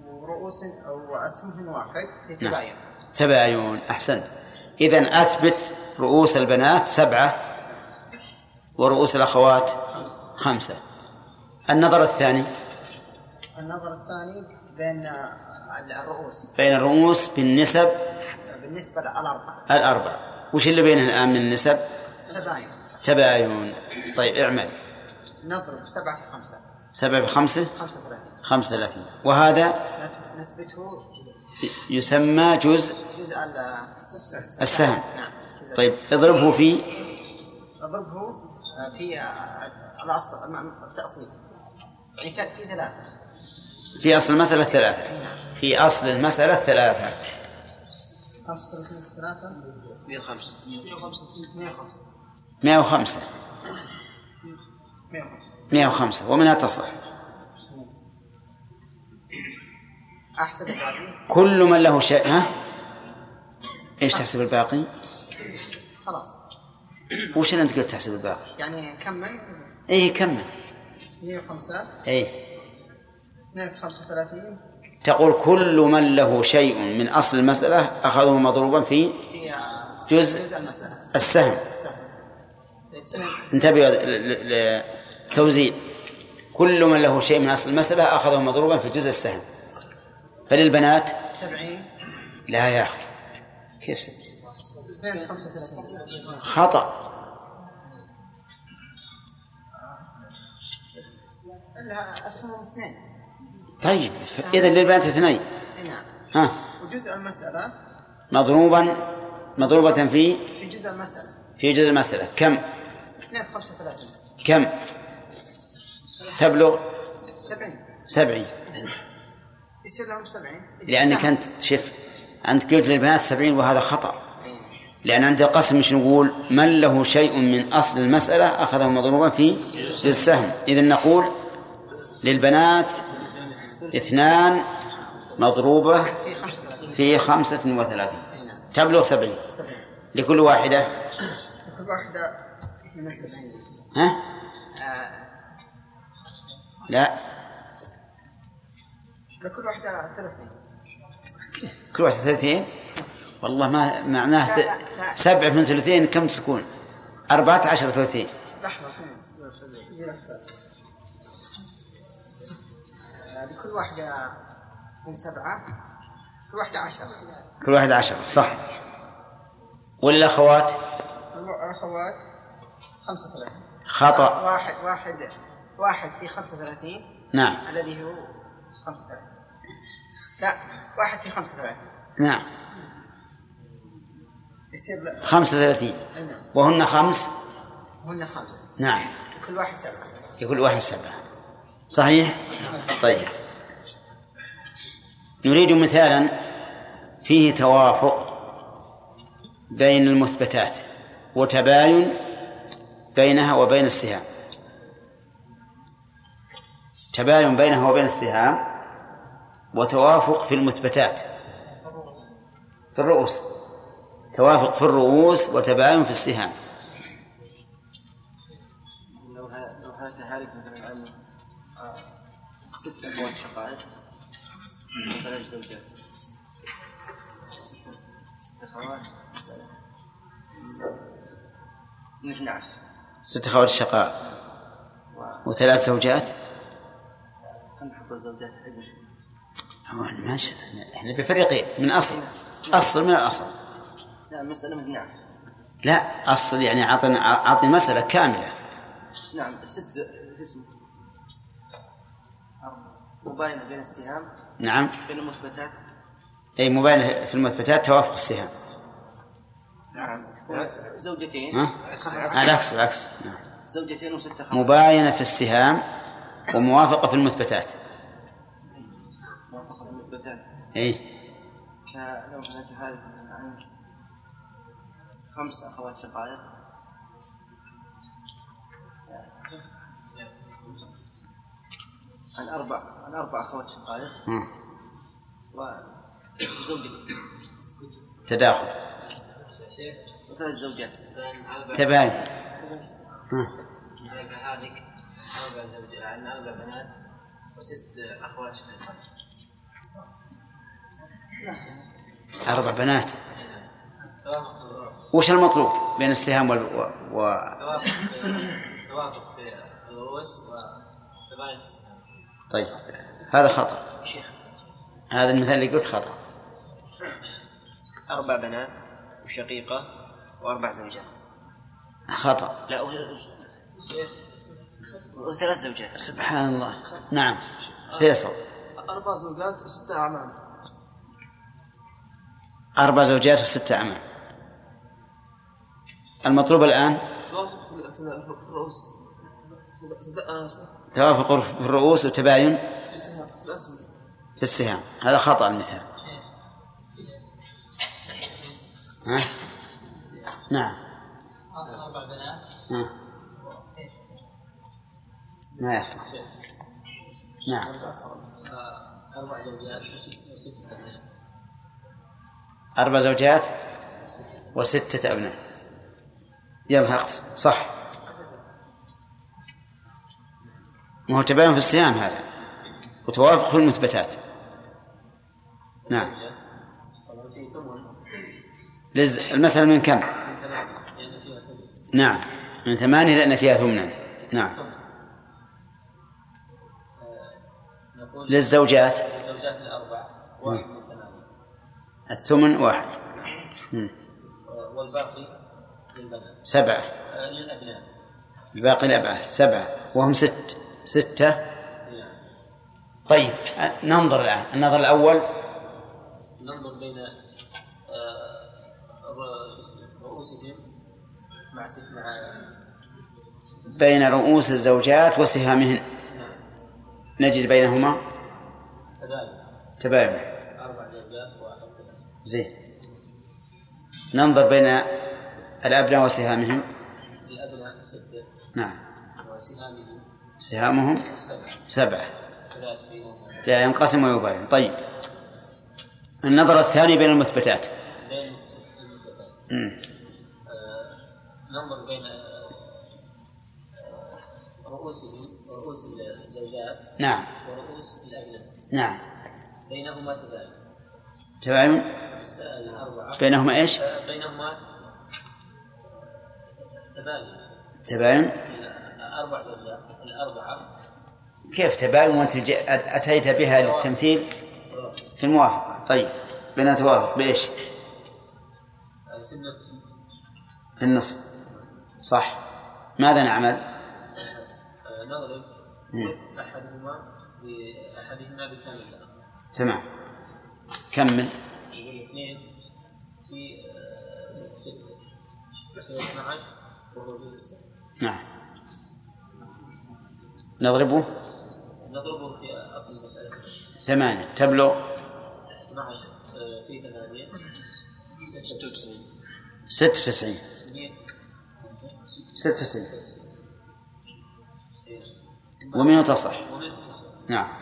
ورؤوس أو أسهمهن واحد. في نعم. تباين أحسنت. إذا أثبت رؤوس البنات سبعة ورؤوس الأخوات خمسة. النظر الثاني. النظر الثاني بين الرؤوس. بين الرؤوس بالنسب بالنسبة للأربعة. الأربع وش اللي بينهن الآن من النسب؟ تباين. تباين طيب اعمل. نضرب سبعة في خمسة. سبعة في خمسة؟ خمسة ثلاثين خمسة ثلاثين وهذا؟ نث- نثبته يسمى جزء جزء ال- السهم. طيب اضربه في اضربه في الأصل مع- التأصيل يعني في ثلاثة. في أصل المسألة ثلاثة. في أصل المسألة ثلاثة. 35 في ثلاثة 105 105 105 105 105 ومنها تصح. أحسب الباقي. كل من له شيء ها؟ إيش تحسب الباقي؟ خلاص. وش اللي أنت قلت تحسب الباقي؟ يعني كمل اي كمل 105 اي 2 في 35 تقول كل من له شيء من أصل المسألة أخذه مضروبا في جزء السهم. انتبهوا للتوزيع كل من له شيء من أصل المسألة أخذه مضروبا في جزء السهم. فللبنات؟ 70 لا يا أخي. كيف ست؟ 2 في 35 خطأ. أسهم اثنين. طيب اذا للبنات اثنين. نعم. ها. وجزء المسألة؟ مضروبا مضروبة في؟ في جزء المسألة. في جزء المسألة. كم؟ 2 في 35 كم؟ تبلغ؟ 70 سبعين. يصير لهم 70 لأنك أنت شف أنت قلت للبنات سبعين وهذا خطأ. لأن عند القسم مش نقول من له شيء من أصل المسألة أخذه مضروبا في السهم. إذا نقول للبنات اثنان مضروبة في 35 في خمسة وثلاثين. تبلغ سبعين. لكل واحدة. كل واحدة من السبعين ها؟ آه، لا. لكل واحدة ثلاثين كل واحدة ثلاثين والله ما معناه لا، لا، لا. سبعة من ثلاثين كم تكون أربعة عشر ثلاثين. لحظة. لكل واحدة من سبعة كل واحدة عشرة كل واحد عشر صح. والأخوات الأخوات خمسة وثلاثين. خطأ. واحد واحد واحد في خمسة وثلاثين. نعم. الذي هو خمسة وثلاثين. لا واحد في خمسة وثلاثين. نعم. يصير خمسة وثلاثين. نعم. وهن خمس؟ هن خمس. نعم. كل واحد سبعة. لكل واحد سبعة. صحيح؟ طيب. نريد مثالا فيه توافق بين المثبتات وتباين بينها وبين السهام. تباين بينها وبين السهام وتوافق في المثبتات في الرؤوس توافق في الرؤوس وتباين في السهام. لو هذا مثلا آه، ست اخوات شقائق وثلاث زوجات. ست ست اخوات مسألة. من 12 ست أخوات شقاء وثلاث زوجات؟ تنحط الزوجات حق هو ماشي إحنا بفريقين من أصل. أصل من الأصل. لا مسألة من 12 لا أصل يعني اعطنا اعطني مسألة كاملة. نعم ست شو اسمه؟ مباينة بين السهام. نعم. بين المثبتات. اي مباينة في المثبتات توافق السهام. نعم. زوجتين. ها؟ العكس العكس. نعم. زوجتين وست اخوات مباينة في السهام وموافقة في المثبتات. المثبتات إيه. كلو هناك هذه عن خمس أخوات شقائق. عن أربع عن أربع أخوات شقائق. وزوجة تداخل. وثلاث زوجات. تباين. ها. هناك هذيك أربع زوجات عن أربع بنات وست أخوات شقيقات أربع بنات. وش المطلوب بين السهام وال... و... و... توافق في الرؤوس وتباين السهام طيب هذا خطأ. هذا المثال اللي قلت خطأ. أربع بنات وشقيقة وأربع زوجات. خطأ. لا و... وثلاث زوجات. سبحان الله. نعم. فيصل. أربع زوجات وستة أعمام. أربع زوجات وستة أعمام المطلوب الآن؟ توافق في ال- في ال- في الرؤوس وتباين؟ في السهام. هذا خطأ المثال. ها؟ نعم. ما يصلح. نعم. أربع زوجات وست وست أبناء أربع زوجات وستة أبناء. يلحق صح. ما هو تباين في الصيام هذا. وتوافق في المثبتات. نعم. لز... المسألة من كم؟ نعم. من ثمانية لأن فيها ثمنا. نعم. للزوجات. الزوجات الأربع. ثمانية الثمن واحد. والباقي للبنات. سبعة. آه، للأبناء. الباقي الأبعاد سبعة. وهم ست. ستة. نعم طيب ننظر الآن. النظر الأول. ننظر بين آه، رؤوسهم مع مع بين رؤوس الزوجات وسهامهن. نجد بينهما. تباين. تباين أربع زوجات وواحد بنات. زين. ننظر بين الأبناء وسهامهم. الأبناء ستة. نعم. وسهامهم سهامهم سبعة. سبعة. ثلاث بينهم. لا ينقسم ويباين. طيب. النظر الثاني بين المثبتات. بين المثبتات. آه، ننظر بين آه، آه، رؤوسهم رؤوس الزوجات. نعم. ورؤوس الأبناء. نعم. بينهما تباين. تباين؟ بينهما آه، بينهما تباين. تباين. أربع زوجات الأربعة. كيف تباين وأنت أتيت بها للتمثيل؟ في الموافقة. طيب. بين توافق. بإيش؟ في النصف. صح. ماذا نعمل؟ نضرب. أحدهما بأحدهما بكامل. تمام. كمل. اثنين في ستة يصير 12 وهو جزء السبع نعم. نضربه؟ نضربه في أصل المسألة. ثمانية. تبلغ؟ 12 آه، في ثمانية. 96 ستة وتسعين. اثنين ستة وتسعين. ومنه تصح ومن نعم.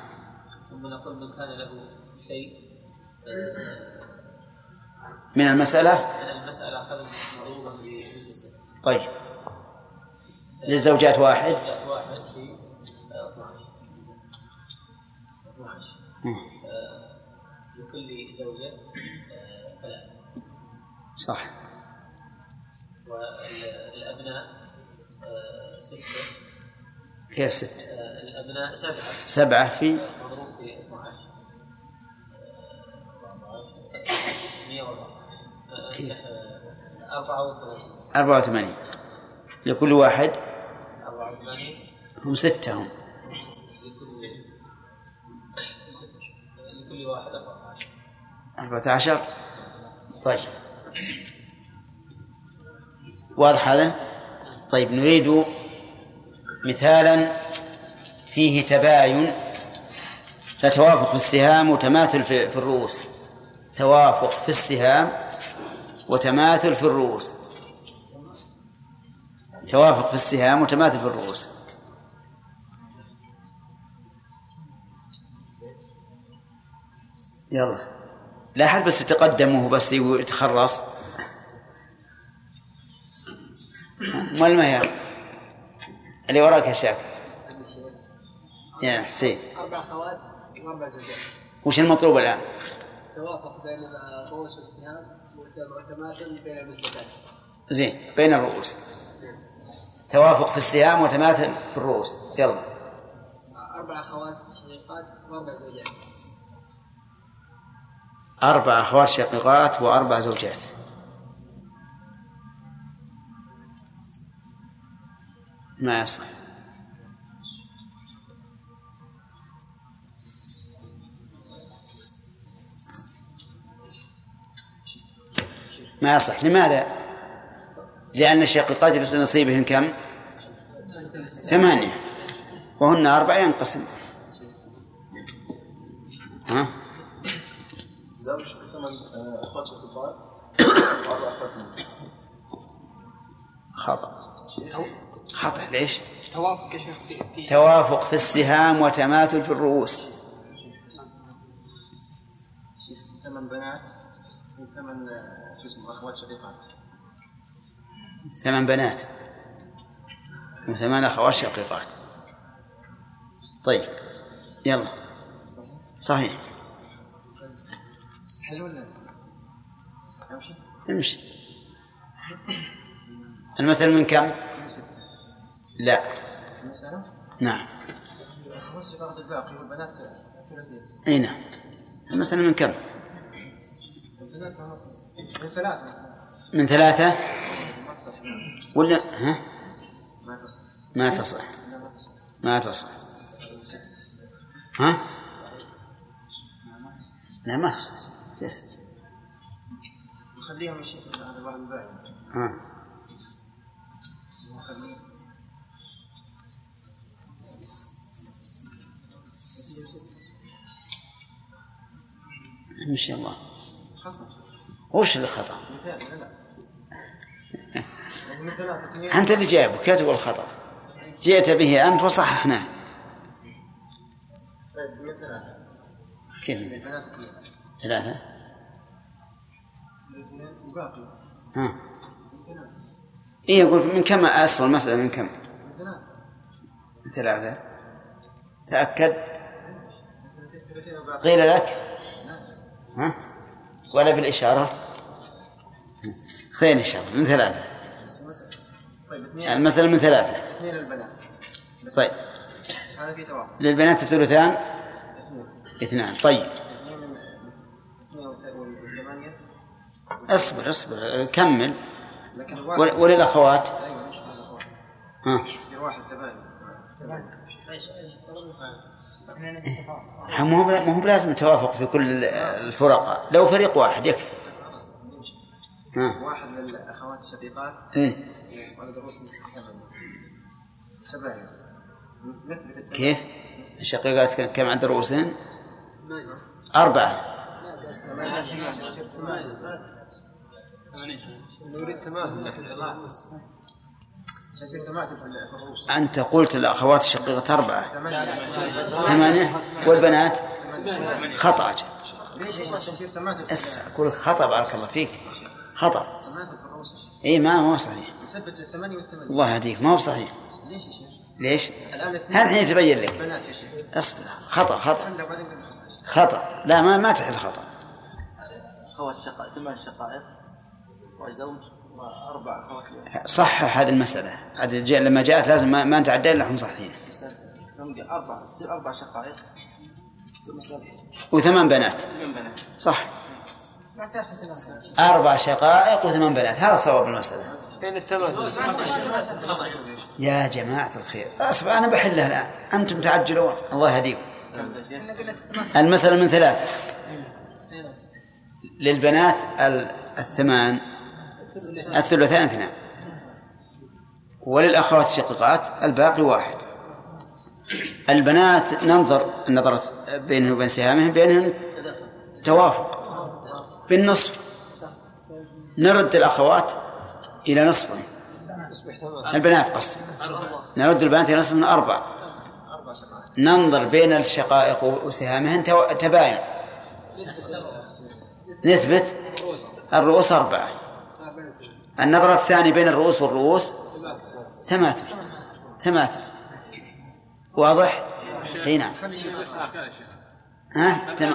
ثم نقول من كان له شيء آه، من المسألة؟ من المسألة أخذ طيب. للزوجات واحد. زوجات واحد في آه، 12 12 مم. آه، لكل زوجة آه، ثلاث صح. والأبناء آه، ستة. كيف ستة؟ آه، الأبناء سبعة. سبعة في؟ مضروب في 12 14 104 كيف؟ آه، 84 أربعة وثمانين. لكل واحد 84 هم ستة هم. لكل واحد 14 أربعة عشر. طيب. واضح هذا؟ طيب نريد مثالا فيه تباين فتوافق في السهام وتماثل في الرؤوس. توافق في السهام وتماثل في الرؤوس. توافق في السهام وتماثل في الرؤوس. يلا. لا حد بس يتقدم وهو بس يتخرص. ما هي اللي وراك يا شاكر يا حسين أربع أخوات وأربع زوجات. وش المطلوب الآن؟ توافق بين الرؤوس والسهام وتماثل بين زين بين الرؤوس. توافق في السهام وتماثل في الرؤوس. يلا. أربع أخوات شقيقات وأربع زوجات. أربع أخوات شقيقات وأربع زوجات. ما يصح ما يصح لماذا؟ لأن الشقيقات بس نصيبهن كم؟ ثمانية وهن أربعة ينقسم ها؟ شقيقات خطأ خطأ ليش؟ توافق يا شيخ توافق في السهام وتماثل في الرؤوس ثمان بنات وثمان شو اسمه اخوات شقيقات ثمان بنات وثمان أخوات شقيقات. طيب يلا. صحيح. حلو ولا امشي؟ امشي المثل من كم؟ لا. نعم. أخوات أي نعم. المسألة من كم؟ من ثلاثة. من ثلاثة؟ ولا ها؟ ما تصح. ما تصح. ما تصح. ها؟ لا ما تصح. يس. نخليهم الشيخ هذا الباقي. ها. إن شاء الله. وش اللي خطأ؟ أنت اللي جايبه كاتب الخطأ. جئت به أنت وصححناه. كيف؟ ثلاثة. ها. إيه يقول من كم أصل المسألة؟ من كم؟ من ثلاثة. تأكد. قيل لك؟ ها؟ ولا بالإشارة. خير إشارة من ثلاثة. بس المسألة اثنين من ثلاثة. اثنين البنات بس طيب. هذا في توافق للبنات الثلثان؟ اثنين اثنان. طيب. اثنين اثنين اصبر اصبر كمل. لكن ول- واحد وللأخوات؟ مش هذا هو ها. واحد ثمانية مو هو مو هو بلازم التوافق في كل الفرق. لو فريق واحد يكفي. ها. واحد للأخوات الشقيقات. ثمانية الثمانية. كيف؟ الشقيقات كم- عند رؤوسهن أربعة. نريد تماثل. نحن العظام يصير ثمانية في في الرؤوس أنت قلت الأخوات الشقيقة أربعة. ثمانية. والبنات؟ خطأ. أجل. ليش أقول لك خطأ بارك الله فيك. خطأ. إي ما هو صحيح. الثمانية والثمانية. الله يهديك ما هو صحيح. ليش يا شيخ؟ ليش؟ الآن الحين يتبين لك؟ اصبر خطأ خطأ. خطأ. لا ما ما تحل خطأ. أخوات شقائق ثمان شقائق. وزوج صحح هذه المسألة. عاد لما جاءت لازم ما, نتعدى إلا هم صحيحين؟ أربعة أربع شقائق وثمان بنات. صح. أربع شقائق وثمان بنات. هذا صواب المسألة؟ يا جماعة الخير. أصبر أنا بحلها الآن. أنتم تعجلون الله يهديكم. إحنا المسألة من ثلاثة للبنات ال- الثمان. الثلثان اثنان. وللأخوات الشقيقات الباقي واحد. البنات ننظر النظرة بينه وبين سهامهم بأنهن توافق. بالنصف. نرد الأخوات إلى نصف البنات قصدي. نرد البنات إلى نصف من أربع ننظر بين الشقائق وسهامهن تباين. نثبت. الرؤوس أربعة. النظرة الثانية بين الرؤوس والرؤوس تماثل تماثل واضح؟ اي نعم ها؟ تم...